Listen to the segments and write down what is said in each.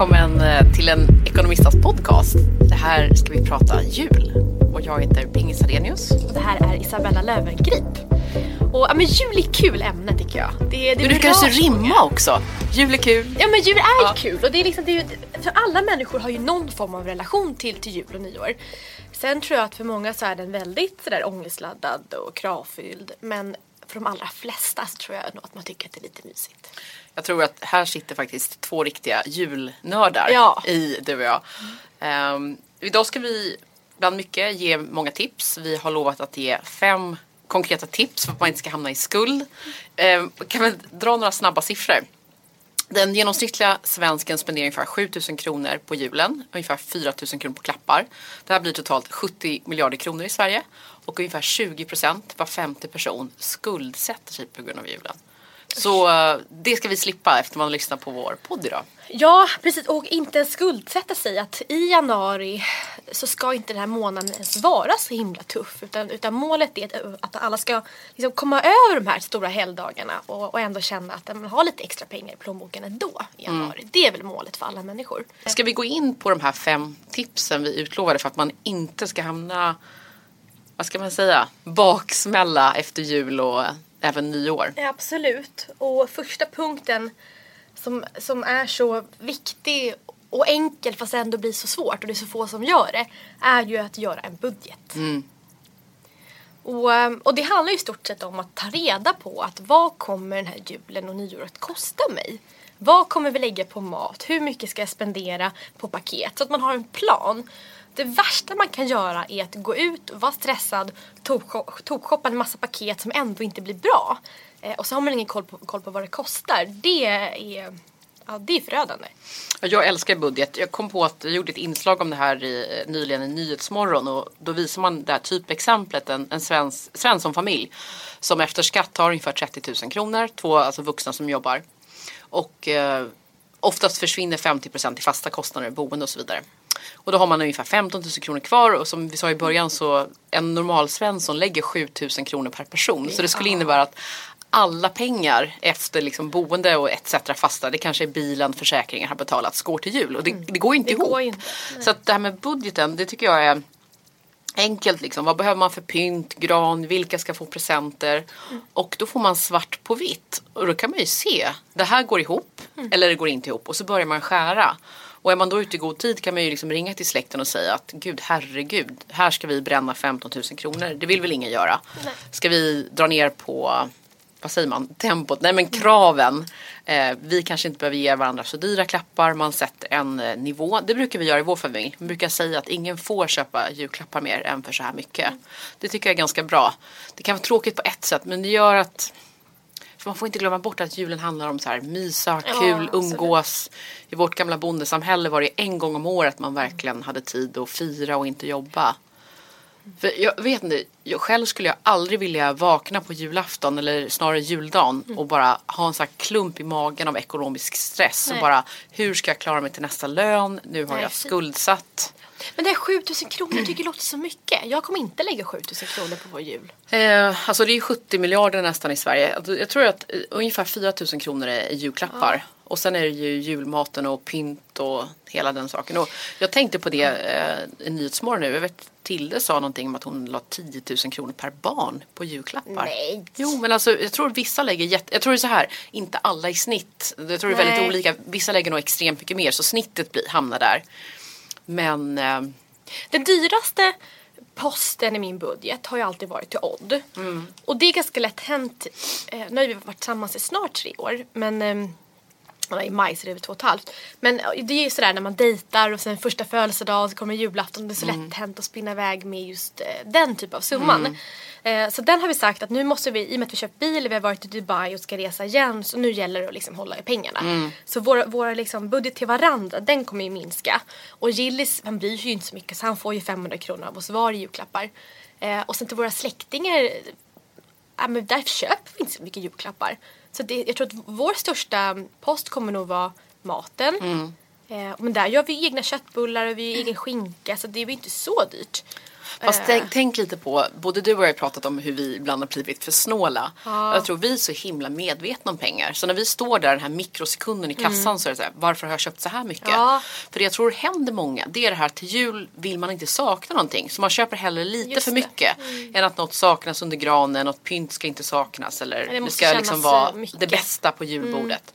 välkommen eh, till en Ekonomistas podcast. Det här ska vi prata jul. Och jag heter Pingis Arrhenius. Och det här är Isabella Löwengrip. Och ja, men jul är kul ämne tycker jag. Det, det Men du kan ju så rimma också. Jul är kul. Ja men jul är Ja. kul och det är liksom, det är, för alla människor har ju någon form av relation till, till jul och nyår. Sen tror jag att för många så är den väldigt sådär ångestladdad och kravfylld. Men för de allra flesta så tror jag nog att man tycker att det är lite mysigt. Jag tror att här sitter faktiskt två riktiga julnördar Ja. i du och jag. Ehm, idag ska vi bland mycket ge många tips. Vi har lovat att ge fem konkreta tips för att man inte ska hamna i skuld. Ehm, kan vi dra några snabba siffror? Den genomsnittliga svensken spenderar ungefär 7000 kronor på julen, ungefär 4000 kronor på klappar. Det här blir totalt 70 miljarder kronor i Sverige och ungefär 20 procent, var femte person, skuldsätter sig på grund av julen. Så eh, det ska vi slippa efter man lyssnar på vår podd idag. Ja precis och inte skuldsätta sig att i januari så ska inte den här månaden ens vara så himla tuff utan, utan målet är att, alla ska liksom komma över de här stora helgdagarna och, och ändå känna att man har lite extra pengar i plånboken ändå i januari. Det är väl målet för alla människor. Ska vi gå in på de här fem tipsen vi utlovade för att man inte ska hamna, vad ska man säga, baksmälla efter jul och även nyår? Absolut. Och första punkten som, som är så viktig och enkel fast ändå blir så svårt och det är så få som gör det är ju att göra en budget. Och, ehm, och det handlar ju i stort sett om att ta reda på att vad kommer den här julen och nyåret kosta mig? Vad kommer vi lägga på mat? Hur mycket ska jag spendera på paket? Så att man har en plan. Det värsta man kan göra är att gå ut och vara stressad, tokshoppa en massa paket som ändå inte blir bra. Eh, och så har man ingen koll på, koll på vad det kostar. Det är, ja, det är förödande. Jag älskar budget. Jag kom på att jag gjorde ett inslag om det här i, eh, nyligen i Nyhetsmorgon och då visar man det här typexemplet, en, en svensk, Svensson-familj som efter skatt har ungefär 30 000 kronor, två alltså vuxna som jobbar. Och eh, oftast försvinner 50 procent i fasta kostnader, boende och så vidare. Och då har man ungefär 15 000 kronor kvar och som vi sa i början så en normal Svensson lägger 7 000 kronor per person. Så det skulle innebära att alla pengar efter liksom boende och etc. fasta, det kanske är bilen, försäkringar har betalats, går till jul. Och det, det går inte Mm. Det ihop. inte. Så att det här med budgeten, det tycker jag är enkelt. Liksom. Vad behöver man för pynt, gran, vilka ska få presenter? Och då får man svart på vitt. Och då kan man ju se, det här går ihop eller det går inte ihop. Och så börjar man skära. Och är man då ute i god tid kan man ju liksom ringa till släkten och säga att gud herregud, här ska vi bränna 15 000 kronor. Det vill väl ingen göra. Ska vi dra ner på vad säger man, tempot, nej men kraven. Eh, vi kanske inte behöver ge varandra så dyra klappar, man sätter en eh, nivå. Det brukar vi göra i vår familj. Vi brukar säga att ingen får köpa julklappar mer än för så här mycket. Det tycker jag är ganska bra. Det kan vara tråkigt på ett sätt men det gör att för man får inte glömma bort att julen handlar om så här mysa, Ja, kul, absolut. umgås. I vårt gamla bondesamhälle var det en gång om året man verkligen hade tid att fira och inte jobba. För jag vet inte, jag själv skulle jag aldrig vilja vakna på julafton eller snarare juldagen Mm. och bara ha en sån här klump i magen av ekonomisk stress. Och Nej. bara, hur ska jag klara mig till nästa lön? Nu har Nej, jag skuldsatt. Men det här 7000 kronor jag tycker låter så mycket. Jag kommer inte lägga 7000 kronor på vår jul. Eh, alltså det är ju 70 miljarder nästan i Sverige. Jag tror att eh, ungefär 4 000 kronor är julklappar. Och sen är det ju julmaten och pynt och hela den saken. Och jag tänkte på det eh, i Nyhetsmorgon nu. Jag vet Tilde sa någonting om att hon la 10 000 kronor per barn på julklappar. Nej. Jo men alltså jag tror vissa lägger jätte... Jag tror det är så här, inte alla i snitt. Jag tror det är väldigt olika. Vissa lägger nog extremt mycket mer så snittet blir, hamnar där. Men eh, Den dyraste posten i min budget har ju alltid varit till Odd. Och det är ganska lätt hänt. Eh, nu har vi varit tillsammans i snart tre år. Men ehm, ja, i maj så det är det två och ett halvt. Men eh, det är ju sådär när man dejtar och sen första födelsedag och så kommer julafton. Det är så lätt hänt att spinna iväg med just eh, den typ av summan. Eh, så den har vi sagt att nu måste vi, i och med att vi köpt bil, vi har varit i Dubai och ska resa igen. Så nu gäller det att liksom hålla i pengarna. Så vår, vår liksom budget till varandra, den kommer ju minska. Och Gillis, han bryr sig ju inte så mycket så han får ju 500 kronor av oss var i julklappar. Eh, och sen till våra släktingar ja, men där köper vi inte så mycket julklappar. Så det, jag tror att vår största post kommer nog vara maten. Eh, men där gör vi egna köttbullar och vi gör egen skinka så det är ju inte så dyrt. Fast Eh. tänk, tänk lite på, både du och jag har pratat om hur vi ibland har blivit för snåla. Ja. Jag tror vi är så himla medvetna om pengar. Så när vi står där den här mikrosekunden i kassan så är det så här, varför har jag köpt så här mycket? Mm. Ja. För det jag tror händer många, det är det här till jul vill man inte sakna någonting. Så man köper hellre lite Just för mycket än att något saknas under granen, något pynt ska inte saknas eller det det, ska liksom vara eh, mycket. det bästa på julbordet.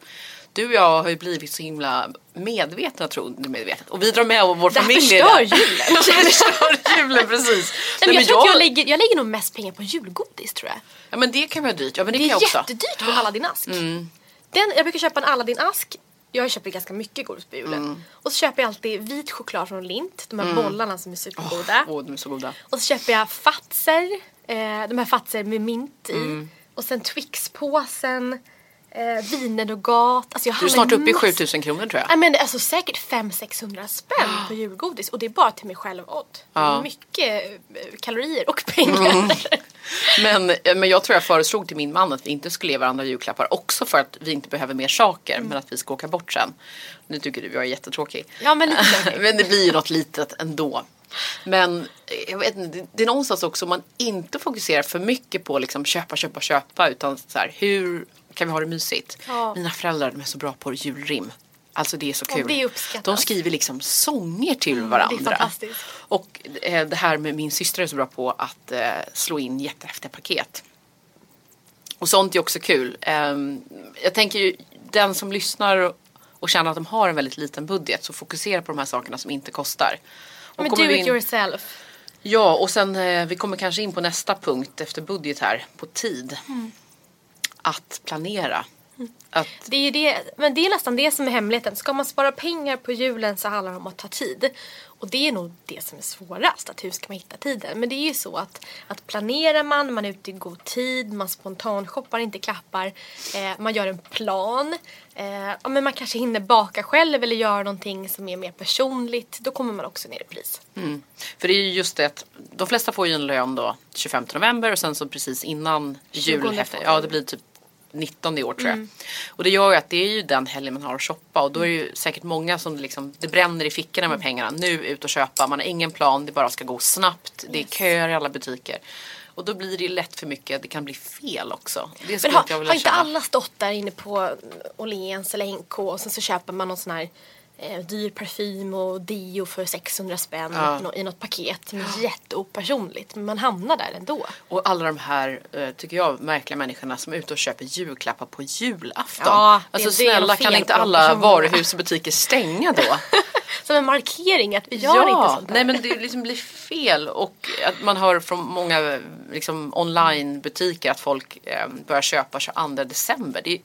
Du och jag har ju blivit så himla medvetna, tror du medvetet. Och vi drar med vår Det här familj i förstör det. julen. Det förstör julen, precis. Nej, men jag, tror att jag, lägger, jag lägger nog mest pengar på julgodis tror jag. Ja men det kan vara dyrt. Ja men det, Det är jag jättedyrt med Aladdin-ask. Mm. Den, jag brukar köpa en Aladdin-ask. Jag köper ganska mycket godis på julen. Mm. Och så köper jag alltid vit choklad från Lindt. De här bollarna som är supergoda. Åh, de är så goda. Och så köper jag Fatser. Eh, de här Fatser med mint i. Mm. Och sen Twix-påsen. Eh, Wienernogat. Alltså Du är snart uppe i mass- 7000 kronor tror jag. Nej men det är alltså säkert 500-600 spänn på julgodis och det är bara till mig själv och Odd. Ja. Mm. Mycket eh, kalorier och pengar. Men, eh, men jag tror jag föreslog till min man att vi inte skulle ge varandra julklappar. Också för att vi inte behöver mer saker men att vi ska åka bort sen. Nu tycker du jag är jättetråkig. Ja, men lite men det blir ju något litet ändå. Men eh, jag vet inte, det- är någonstans också man inte fokuserar för mycket på liksom köpa, köpa, köpa. Utan så här, hur kan vi ha det mysigt? Ja. Mina föräldrar de är så bra på julrim. Alltså det är så Ja, kul. uppskattas. de skriver liksom sånger till det är varandra. fantastiskt. Och eh, det här med min syster är så bra på att eh, slå in jättehäftiga paket. Och sånt är också kul. Ehm, jag tänker ju, den som lyssnar och- och känner att de har en väldigt liten budget så fokusera på de här sakerna som inte kostar. Och men do it in- yourself. Ja, och sen eh, vi kommer kanske in på nästa punkt efter budget här, på tid. Mm. Att planera. Att, Det är det, men det är nästan det som är hemligheten. Ska man spara pengar på julen så handlar det om att ta tid. Och det är nog det som är svårast, att hur ska man hitta tiden? Men det är ju så att, att planerar man, man är ute i god tid, man spontanshoppar, inte klappar, eh, man gör en plan. Eh, ja, men man kanske hinner baka själv eller göra någonting som är mer personligt. Då kommer man också ner i pris. mm. För det är ju just det att de flesta får ju en lön då 25 november och sen så precis innan jul. 20 efter- Ja, det blir typ 19 i år tror jag. Mm. Och det gör ju att det är ju den helgen man har att shoppa och då är det ju säkert många som liksom, det bränner i fickorna Mm. med pengarna. Nu ut och köpa, man har ingen plan, det bara ska gå snabbt. Det är köer i alla butiker. Och då blir det lätt för mycket, det kan bli fel också. Det Men har, inte har inte alla stått där inne på Åhléns eller NK och sen så köper man någon sån här eh, dyr parfym och deo för 600 spänn Ja. i något paket är jätteopersonligt. Men man hamnar där ändå. Och alla de här, eh, tycker jag, märkliga människorna som är ute och köper julklappar på julafton. Ja, det- alltså det snälla, kan inte alla varuhus och butiker stänga då? Som en markering att vi gör inte sånt där. nej men det liksom blir fel och att man hör från många liksom, onlinebutiker att folk eh, börjar köpa 22 december. Det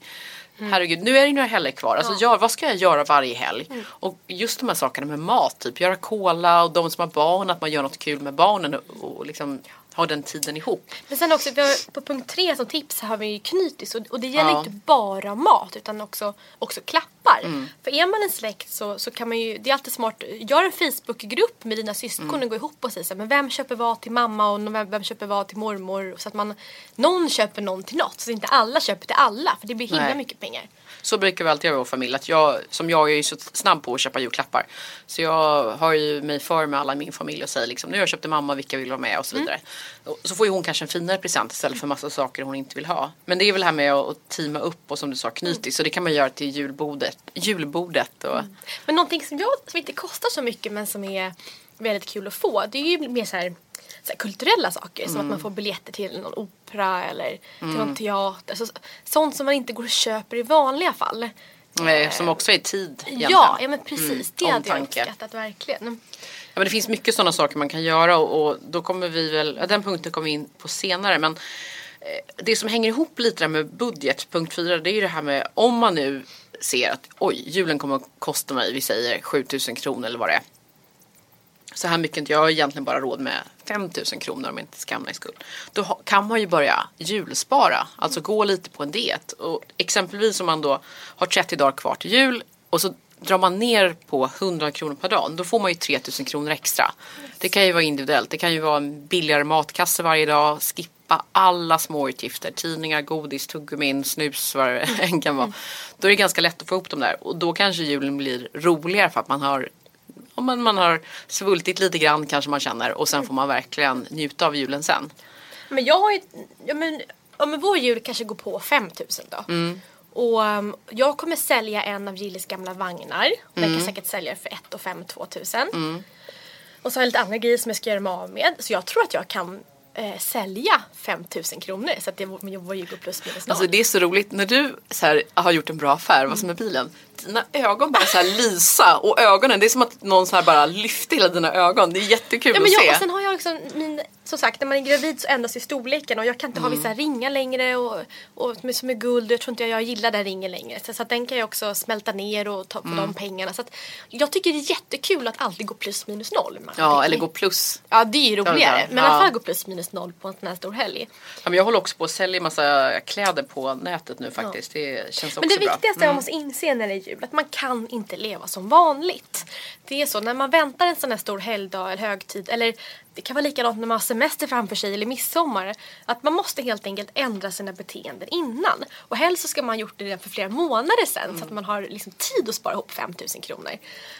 Mm. Herregud, nu är det ju några helger kvar. Alltså, gör, vad ska jag göra varje helg? Och just de här sakerna med mat, typ göra cola och de som har barn, att man gör något kul med barnen och, och liksom ha den tiden ihop. Men sen också på punkt tre som tips har vi ju knytis och, och det gäller Ja. inte bara mat utan också, också klappar. Mm. För är man en släkt så, så kan man ju, det är alltid smart, gör en Facebookgrupp med dina syskon Mm. och gå ihop och säga så här, men vem köper vad till mamma och vem, vem köper vad till mormor? Så att man, någon köper någon till något så att inte alla köper till alla för det blir himla Nej. mycket pengar. Så brukar vi alltid göra i vår familj. Att jag, som jag är ju så snabb på att köpa julklappar. Så jag har ju mig för med alla i min familj och säger liksom nu har jag köpt till mamma, vilka vill vara med och så vidare. Och så får ju hon kanske en finare present istället för massa saker hon inte vill ha. Men det är väl det här med att, teama upp och som du sa knytis. Så det kan man göra till julbordet. julbordet och, Men någonting som, jag, som inte kostar så mycket men som är väldigt kul att få det är ju mer så här, här kulturella saker som att man får biljetter till någon opera eller till någon teater. Så, sånt som man inte går och köper i vanliga fall. eh, som också är tid egentligen. Ja, ja men precis. Mm, det hade jag uppskattat verkligen. Ja, men det finns mycket sådana saker man kan göra och, och då kommer vi väl, ja, den punkten kommer vi in på senare men eh, det som hänger ihop lite där med budget, punkt fyra, det är ju det här med om man nu ser att oj, julen kommer att kosta mig, vi säger 7000 kronor eller vad det är. Så här mycket, jag har egentligen bara råd med 5000 kronor om jag inte ska hamna i skuld. Då kan man ju börja julspara, alltså gå lite på en diet. Och exempelvis om man då har 30 dagar kvar till jul och så drar man ner på 100 kronor per dag, då får man ju 3000 kronor extra. Det kan ju vara individuellt, det kan ju vara en billigare matkasse varje dag, skippa alla små utgifter, tidningar, godis, tuggummin, snus, vad det än kan vara. Då är det ganska lätt att få ihop de där och då kanske julen blir roligare för att man har om man, man har svultit lite grann kanske man känner och sen får man verkligen njuta av julen sen. Men jag har ju, ja men, ja, men vår jul kanske går på 5000 då. Mm. Och um, jag kommer sälja en av Gilles gamla vagnar. Den Mm. kan säkert sälja för 1 och 5 2000. Och så har jag lite andra grejer som jag ska göra mig av med. Så jag tror att jag kan eh, sälja 5000 kronor. Så att det, jul går plus minus noll. Alltså det är så roligt när du så här, har gjort en bra affär, vad som är bilen. Dina ögon bara så här lysa och ögonen, det är som att någon så här bara lyfte hela dina ögon. Det är jättekul Ja, men att jag, se. och sen har jag liksom min, som sagt när man är gravid så ändras ju storleken och jag kan inte Mm. ha vissa ringar längre och, och som är guld och jag tror inte jag, jag gillar den ringen längre. Så, så den kan jag också smälta ner och ta på Mm. de pengarna. Så att jag tycker det är jättekul att alltid gå plus minus noll. Man Ja, eller gå plus. Ja det är ju roligare. Ja, Men i alla ja. fall gå plus minus noll på en sån här stor helg. Ja, men jag håller också på att sälja massa kläder på nätet nu faktiskt. Det känns också Men det bra. Mm. viktigaste man måste inse när det är jul, att man kan inte leva som vanligt. Det är så, när man väntar en sån här stor helgdag eller högtid, eller det kan vara likadant när man har semester framför sig eller midsommar, att man måste helt enkelt ändra sina beteenden innan. Och helst så ska man ha gjort det redan för flera månader sedan så att man har liksom tid att spara ihop 5000 kronor.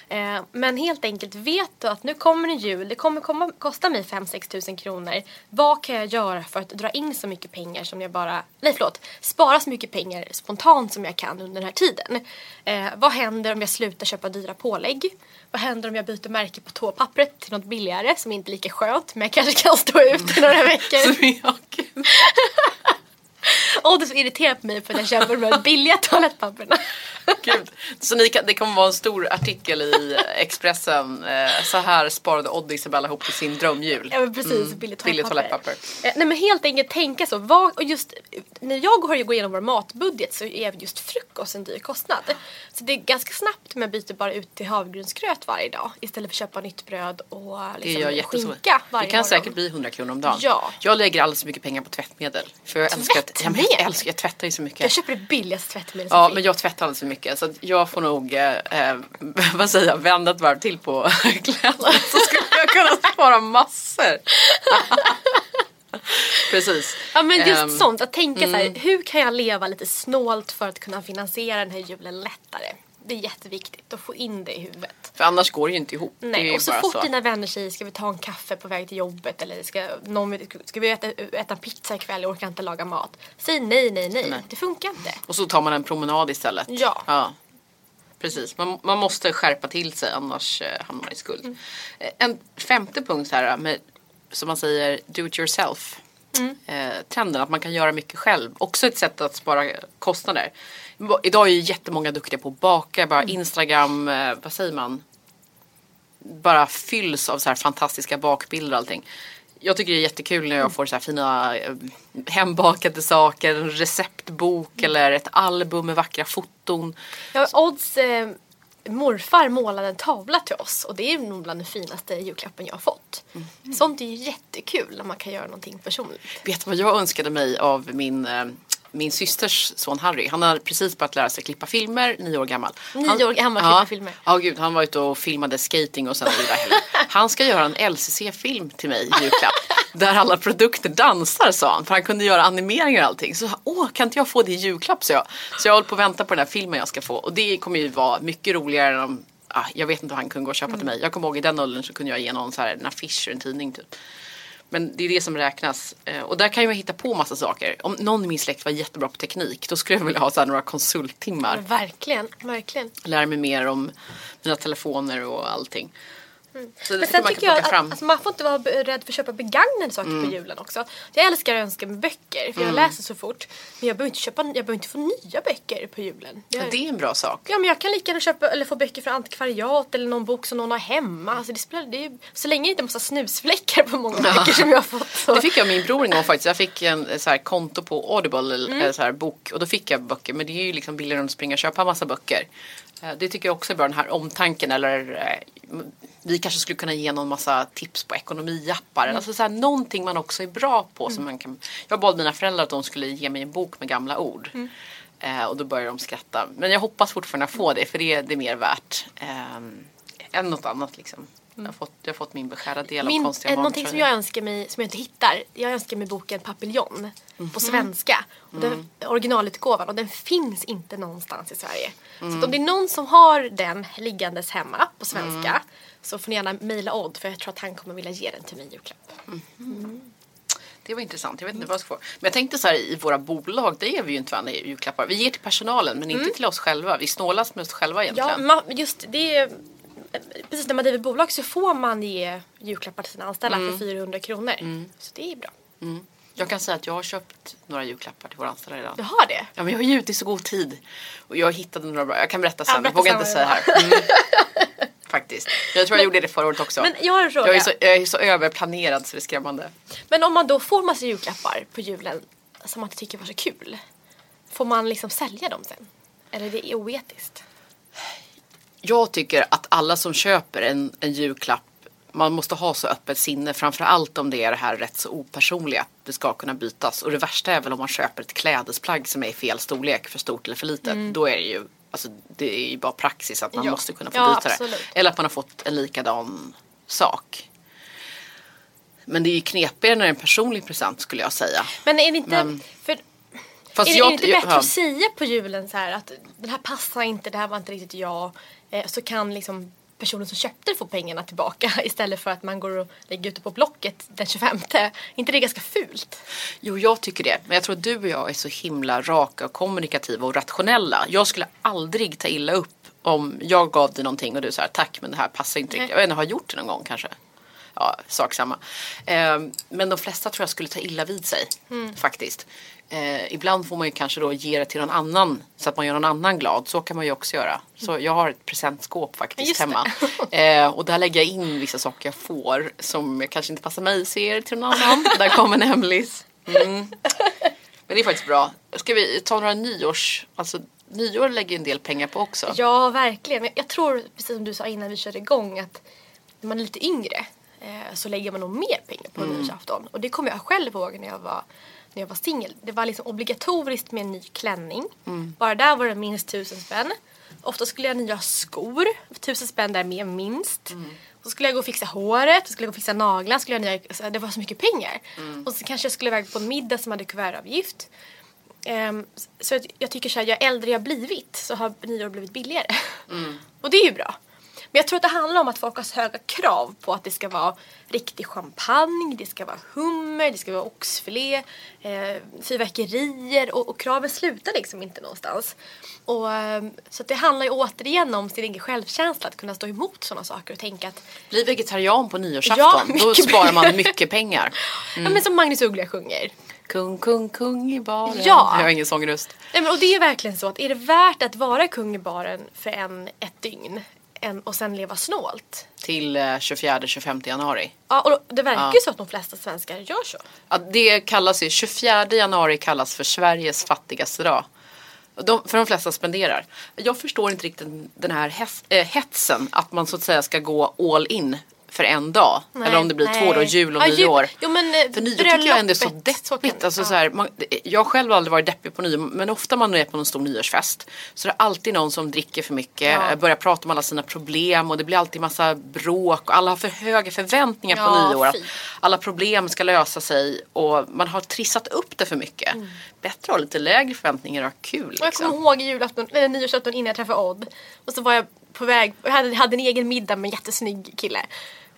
Eh, men helt enkelt vet du att nu kommer en jul, det kommer komma, kosta mig 5-6 tusen kronor. Vad kan jag göra för att dra in så mycket pengar som jag bara, nej förlåt, spara så mycket pengar spontant som jag kan under den här tiden. Eh, vad händer om jag slutar köpa dyra pålägg? Vad händer om jag byter märke på toapappret till något billigare som inte är lika skönt men jag kanske kan stå ut i några veckor? Gud. Och det är så irriterat på mig för att jag köper de här billiga toalettpapperna. Gud. Så ni kan, det kommer vara en stor artikel i Expressen. Eh, så här sparade Odd Isabella ihop till sin drömjul. Ja men precis, billigt billigt toalettpapper. Eh, nej men helt enkelt tänka så. Vad, och just när jag har ju gå igenom vår matbudget så är just frukost en dyr kostnad. Så det är ganska snabbt med byter bara ut till havregrynsgröt varje dag istället för att köpa nytt bröd och Det liksom, jättesvårt. skinka varje Det kan morgon. säkert bli 100 kronor om dagen. Ja. Jag lägger alldeles för mycket pengar på tvättmedel. För jag älskar, att, jag Tvättmedel? älskar, jag tvättar ju så mycket. Jag köper det billigaste tvättmedlet Ja, men jag tvättar alldeles för mycket. Så att jag får nog, eh, eh, vad säger jag, vända ett varv till på kläderna. Så skulle jag kunna spara massor. Precis. Ja men just Ehm, sånt, att tänka så här, hur kan jag leva lite snålt för att kunna finansiera den här julen lättare? Det är jätteviktigt att få in det i huvudet. För annars går det ju inte ihop. Nej, och så fort så. dina vänner säger ska vi ta en kaffe på väg till jobbet eller ska, någon, ska vi äta, äta pizza ikväll, jag orkar inte laga mat. Säg nej, nej, nej. Nej. Det funkar inte. Och så tar man en promenad istället. Ja. ja. Precis, man, man måste skärpa till sig annars eh, hamnar man i skuld. Mm. Eh, En femte punkt här med, som man säger, do it yourself. Mm. Eh, trenden att man kan göra mycket själv. Också ett sätt att spara kostnader. Idag är ju jättemånga duktiga på att baka, bara Mm. Instagram, eh, vad säger man? Bara fylls av så här fantastiska bakbilder och allting. Jag tycker det är jättekul när jag får så här fina eh, hembakade saker, en receptbok eller ett album med vackra foton. Ja, Odds eh, morfar målade en tavla till oss och det är nog bland den finaste julklappen jag har fått. Mm. Sånt är ju jättekul när man kan göra någonting personligt. Vet du vad jag önskade mig av min, eh, min systers son Harry? Han har precis börjat lära sig klippa filmer, nio år gammal. Nio han, år gammal, ja, klippa filmer. Ja, gud, han var ute och filmade skating och sen vidare. Han ska göra en LCC-film till mig i julklapp. där alla produkter dansar sa han. För han kunde göra animeringar och allting. Så åh, kan inte jag få det i julklapp så jag. Så jag håller på att vänta på den här filmen jag ska få. Och det kommer ju vara mycket roligare än om Ah, jag vet inte vad han kunde gå och köpa till mig. Jag kommer ihåg i den åldern så kunde jag ge någon så här, en affisch och en tidning typ. Men det är det som räknas. Eh, Och där kan jag hitta på massa saker. Om någon i min släkt var jättebra på teknik då skulle jag vilja ha så några konsulttimmar. Verkligen, verkligen. Lära mig mer om mina telefoner och allting. Så det Men sen man tycker jag att. Mm. alltså, man får inte vara rädd för att köpa begagnade saker på julen också. Jag älskar att önska mig böcker för jag läser så fort. Men jag behöver inte, köpa, jag behöver inte få nya böcker på julen. Jag, Ja, det är en bra sak. Ja men jag kan lika gärna köpa eller få böcker från antikvariat eller någon bok som någon har hemma. Alltså det spelar, det är, så länge det inte är massa snusfläckar på många böcker som jag har fått. Så. Det fick jag min bror en gång faktiskt. Jag fick en eh, så här, konto på Audible, Mm. eller så här, bok. Och då fick jag böcker. Men det är ju liksom billigare än att springa och köpa en massa böcker. Eh, Det tycker jag också är bra, den här omtanken. Eller eh, vi kanske skulle kunna ge någon massa tips på ekonomiappar. Mm. Alltså så här, någonting man också är bra på. Som man kan... Jag bad mina föräldrar att de skulle ge mig en bok med gamla ord. Mm. Eh, och då började de skratta. Men jag hoppas fortfarande få det. För det är, det är mer värt. Eh, än något annat liksom. Jag, har fått, jag har fått min beskärda del Min, av konstiga eh, någonting som jag önskar mig, som jag inte hittar, jag önskar mig boken Papillon Mhm. på svenska. Och den, Mm. originalutgåvan och den finns inte någonstans i Sverige. Så Mm. att om det är någon som har den liggandes hemma på svenska så får ni gärna mejla Odd för jag tror att han kommer vilja ge den till mig i julklapp. Det var intressant. Jag vet inte vad jag ska få. Men jag tänkte så här i våra bolag, där ger vi ju inte varandra julklappar. Vi ger till personalen men inte till oss själva. Vi snålas med oss själva Mm. Ja, egentligen. ma- just det. Precis när man driver bolag så får man ge julklappar till sina anställda Mm. för 400 kronor. Så det är bra. Jag kan säga att jag har köpt några julklappar till våra anställda redan. Du har det? Ja men jag har ju ute i så god tid. Och jag hittade några bra. Jag kan berätta sen. Ja, berätta jag vågar inte säga här. Mm. Faktiskt. Jag tror jag gjorde det förra året också. Men jag har en fråga. jag, är så, jag är så överplanerad så det är skrämmande. Men om man då får massa julklappar på julen som man inte tycker var så kul. Får man liksom sälja dem sen? Eller är det oetiskt? Jag tycker att alla som köper en, en julklapp man måste ha så öppet sinne, framförallt om det är det här rätt så opersonliga, att det ska kunna bytas. Och det värsta är väl om man köper ett klädesplagg som är i fel storlek, för stort eller för litet. Då är det ju, alltså det är ju bara praxis att man Ja. måste kunna få Ja, byta absolut. det. Eller att man har fått en likadan sak. Men det är ju knepigare när det är en personlig present skulle jag säga. Men är det inte... Men- för, är det, är det inte bättre ja. att säga på julen så här att den här passar inte, det här var inte riktigt jag. Eh, så kan liksom personen som köpte det få pengarna tillbaka istället för att man går och lägger ut det på Blocket den 25. Är inte det ganska fult? Jo, jag tycker det. Men jag tror att du och jag är så himla raka och kommunikativa och rationella. Jag skulle aldrig ta illa upp om jag gav dig någonting och du sa tack men det här passar inte riktigt. Jag vet inte, har gjort det någon gång kanske? Ja, sak samma. Eh, men de flesta tror jag skulle ta illa vid sig faktiskt. Eh, ibland får man ju kanske då ge det till någon annan så att man gör någon annan glad. Så kan man ju också göra. Så jag har ett presentskåp faktiskt Just hemma. Eh, och där lägger jag in vissa saker jag får som kanske inte passar mig så ger det till någon annan. där kommer en hemlis. Mm. Men det är faktiskt bra. Ska vi ta några nyårs... Alltså nyår lägger en del pengar på också. Ja, verkligen. Men jag tror, precis som du sa innan vi körde igång, att när man är lite yngre så lägger man nog mer pengar på Mm. nyårsafton. Och det kommer jag själv ihåg när jag var, när jag var singel. Det var liksom obligatoriskt med en ny klänning. Mm. Bara där var det minst tusen spänn. Ofta skulle jag ha nya skor, tusen spänn där med minst. Mm. Så skulle jag gå och fixa håret, så skulle jag gå och fixa naglarna, skulle jag nya, alltså, det var så mycket pengar. Mm. Och så kanske jag skulle iväg på en middag som hade kuvertavgift. Ehm, så jag tycker så här, ju äldre jag blivit så har nyår blivit billigare. Och det är ju bra. Men jag tror att det handlar om att folk har så höga krav på att det ska vara riktig champagne, det ska vara hummer, det ska vara oxfilé, eh, fyrverkerier och, och kraven slutar liksom inte någonstans. Och, ehm, så det handlar ju återigen om sin egen självkänsla, att kunna stå emot sådana saker och tänka att Bli vegetarian på Ja, nyårsafton. Då mycket sparar man mycket pengar. ja, men som Magnus Uggla sjunger. Kung, kung, kung i baren. Ja. Jag har ingen sångröst. Nej, men, och det är verkligen så att är det värt att vara kung i baren för en, ett dygn en, och sen leva snålt? Till eh, 24-25 januari. Ja, och det verkar Ja. ju så att de flesta svenskar gör så. Ja, det kallas ju, 24 januari kallas för Sveriges fattigaste dag. De, för de flesta spenderar. Jag förstår inte riktigt den här hes, äh, hetsen att man så att säga ska gå all in för en dag. Nej, Eller om det blir nej. två då, jul och Ja, nyår. Jo, men, eh, För nyår tycker jag ändå är så bröllopet, så kan- deppigt. alltså, ja. så här, man, jag själv har aldrig varit deppig på nyår men ofta man är på någon stor nyårsfest så är det alltid någon som dricker för mycket, Ja. börjar prata om alla sina problem och det blir alltid massa bråk och alla har för höga förväntningar på Ja, nyår. Att fy. alla problem ska lösa sig och man har trissat upp det för mycket. Bättre att ha lite lägre förväntningar och ha kul. Och jag kommer Liksom. ihåg julafton, eller nyårsafton innan jag träffade Odd. Och så var jag på väg, jag hade, hade en egen middag med en jättesnygg kille.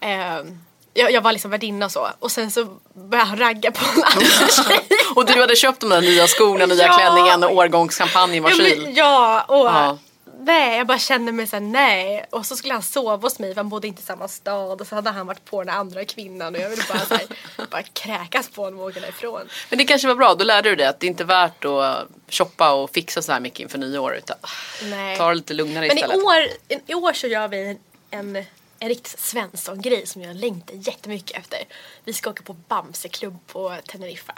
Ehm, jag, jag var liksom värdinna och så. Och sen så började han ragga på en annan tjej. Och du hade köpt de där nya skorna, nya Ja. klänningen och årgångskampanjen var Ja, kyl. men, ja, och Ja. nej, jag bara kände mig såhär nej. Och så skulle han sova hos mig för han bodde inte i samma stad. Och så hade han varit på den andra kvinnan och jag ville bara, så här, bara kräkas på honom och åka därifrån. Men det kanske var bra, då lärde du dig att det inte är värt att shoppa och fixa så här mycket inför nyår. Utan Nej. ta det lite lugnare Men i istället. år, i år så gör vi en, en, riktigt Svensson-grej som jag längtar jättemycket efter. Vi ska åka på Bamseklubb på Teneriffa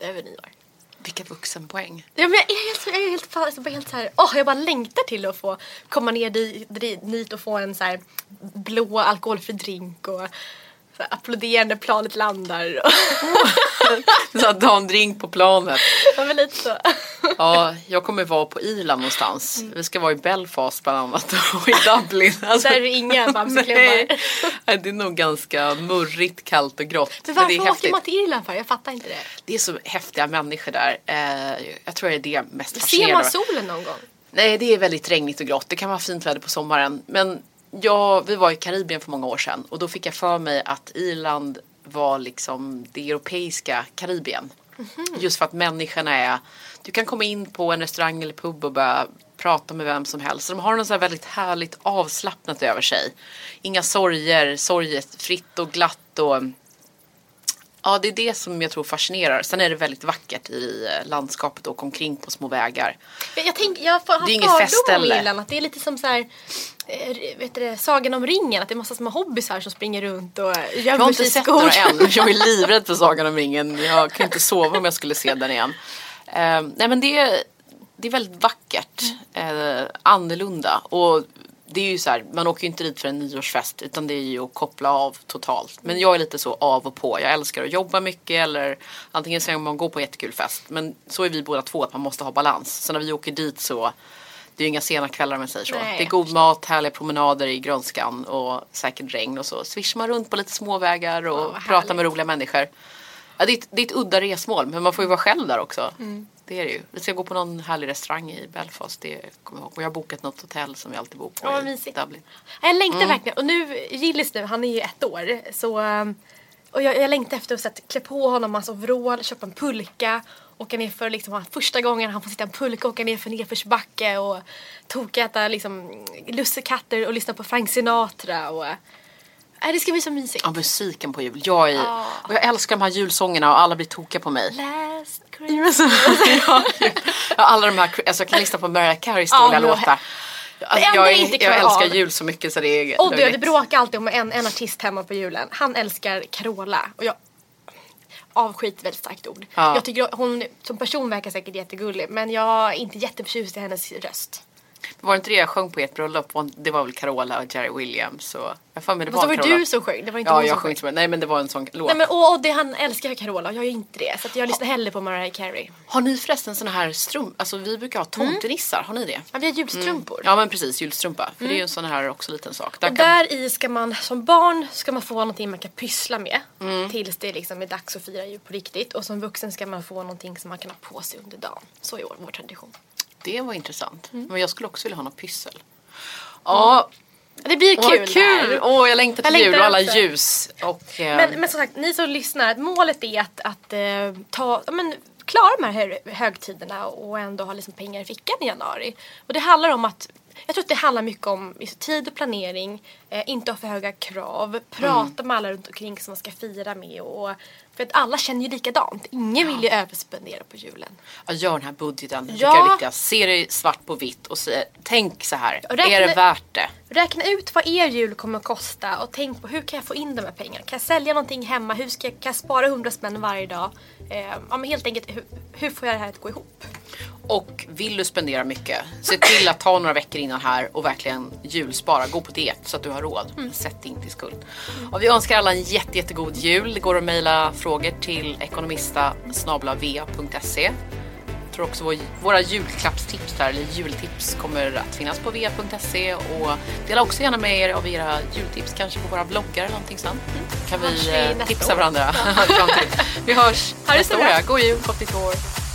över nyår. Vilka vuxenpoäng. Ja, men jag är helt, jag är helt, fan- alltså, bara helt så här, åh, jag bara längtar till att få komma ner dit och få en så här blå alkoholfri drink och så här, applådera när planet landar. Och, Så att ta en drink på planet. ja, men lite så. Ja, jag kommer vara på Irland någonstans. Vi ska vara i Belfast bland annat och i Dublin. Alltså, Där är det inga. Bamseklubbar. Nej, det är nog ganska murrigt, kallt och grått. Men Men varför det är åker man till Irland för? Jag fattar inte det. Det är så häftiga människor där. Eh, jag tror det är det mest Ser fascinerande. man solen någon gång? Nej, det är väldigt regnigt och grått. Det kan vara fint väder på sommaren. Men Ja, vi var i Karibien för många år sedan och då fick jag för mig att Irland var liksom det europeiska Karibien. Just för att människorna är, du kan komma in på en restaurang eller pub och börja prata med vem som helst. De har något så väldigt härligt avslappnat över sig. Inga sorger, sorgefritt och glatt och Ja, det är det som jag tror fascinerar. Sen är det väldigt vackert i eh, landskapet och omkring på små vägar. Jag, jag, tänk, jag har Det är inget fördomar om. Irland. Att det är lite som så här, eh, vet du det, Sagan om ringen. Att det är massa små hobbysar som springer runt och eh, Jag gömmer har sig inte i sett några skogen. än. Jag är livrädd för Sagan om ringen. Jag kan inte sova om jag skulle se den igen. Eh, nej men det är, det är väldigt vackert. Eh, annorlunda. Och det är ju så här, man åker ju inte dit för en nyårsfest utan det är ju att koppla av totalt. Men jag är lite så av och på. Jag älskar att jobba mycket eller antingen så man går på jättekul fest. Men så är vi båda två att man måste ha balans. Så när vi åker dit så det är ju inga sena kvällar om jag säger så. Nej, det är god mat, härliga promenader i grönskan och säkert regn och så svischar man runt på lite småvägar och Ja, pratar med roliga människor. Ja, det, är ett, det är ett udda resmål men man får ju vara själv där också. Mm. Det är det ju. Vi ska gå på någon härlig restaurang i Belfast. Det kommer jag ihåg. Och jag har bokat något hotell som vi alltid bor på vad i mysigt. Dublin. Jag längtar Mm. verkligen. Och nu, Gillis nu, han är ju ett år. Så, um, och jag, jag längtar efter att klä på honom hans overall, köpa en pulka. Åka ner för liksom, första gången han får sitta i en pulka, åka ner för nedförsbacke och tokäta liksom, lussekatter och lyssna på Frank Sinatra. Och, äh, det ska bli så mysigt. Ja, musiken på jul. Jag, är, Ja. och jag älskar de här julsångerna och alla blir tokiga på mig. Last Christmas. ja, alla de här, alltså jag kan lyssna på Mariah Careys dåliga låtar. Alltså, jag, är- jag älskar av- jul så mycket så det är Och du, det bråkar alltid om en, en artist hemma på julen. Han älskar Carola. Och jag avsky är ett väldigt starkt ord. Ja. Jag tycker hon som person verkar säkert jättegullig men jag är inte jätteförtjust i hennes röst. Var det inte det jag sjöng på ert bröllop? Och Det var väl Carola och Jerry Williams. Så jag får mig det Fast var det var Carola. du som sjöng, det var inte Ja, hon jag som sjöng med. Nej men det var en sån låt. Nej men och, och det, han älskar Carola och jag gör inte det. Så jag lyssnar hellre på Mariah Carey. Har ni förresten såna här strum... Alltså vi brukar ha tomtenissar. Har ni det? Ja, vi har julstrumpor. Ja men precis, julstrumpa. För det är ju en sån här också liten sak. Där Och kan... där i ska man som barn ska man få någonting man kan pyssla med Mm. tills det liksom är dags att fira jul på riktigt. Och som vuxen ska man få någonting som man kan ha på sig under dagen. Så är vår, vår tradition. Det var intressant. Mm. Men jag skulle också vilja ha något pyssel. Ja, Det blir åh, kul. vad kul! Åh, jag längtar till Jag jul och alla också. ljus. Och, eh, Men, men som sagt, ni som lyssnar, målet är att, att eh, ta, men, klara de här hö- högtiderna och ändå ha liksom pengar i fickan i januari. Och det handlar om att jag tror att det handlar mycket om tid och planering, eh, inte ha för höga krav, prata med alla runt omkring som man ska fira med. Och, för att alla känner ju likadant. Ingen vill ju överspendera på julen. Ja, gör den här budgeten. Ja. viktigast. Se det svart på vitt och se, tänk så här. Räkna- Är det värt det? Räkna ut vad er jul kommer att kosta och tänk på hur kan jag få in de här pengarna? Kan jag sälja någonting hemma? Hur ska jag, kan jag spara 100 spänn varje dag? Eh, ja, men helt enkelt, hur, hur får jag det här att gå ihop? Och vill du spendera mycket, se till att ta några veckor innan här och verkligen julspara. Gå på diet så att du har råd. Mm. Sätt inte i skuld. Och vi önskar alla en jätte, jättegod jul. Det går att mejla frågor till ekonomista Jag tror också vår, våra julklappstips där, eller jultips kommer att finnas på va.se och dela också gärna med er av era jultips kanske på våra bloggar eller någonting sånt. Kan Hörs vi vi eh, tipsa år. varandra. till. vi hörs Ha nästa år. ja. God jul, gott nytt år.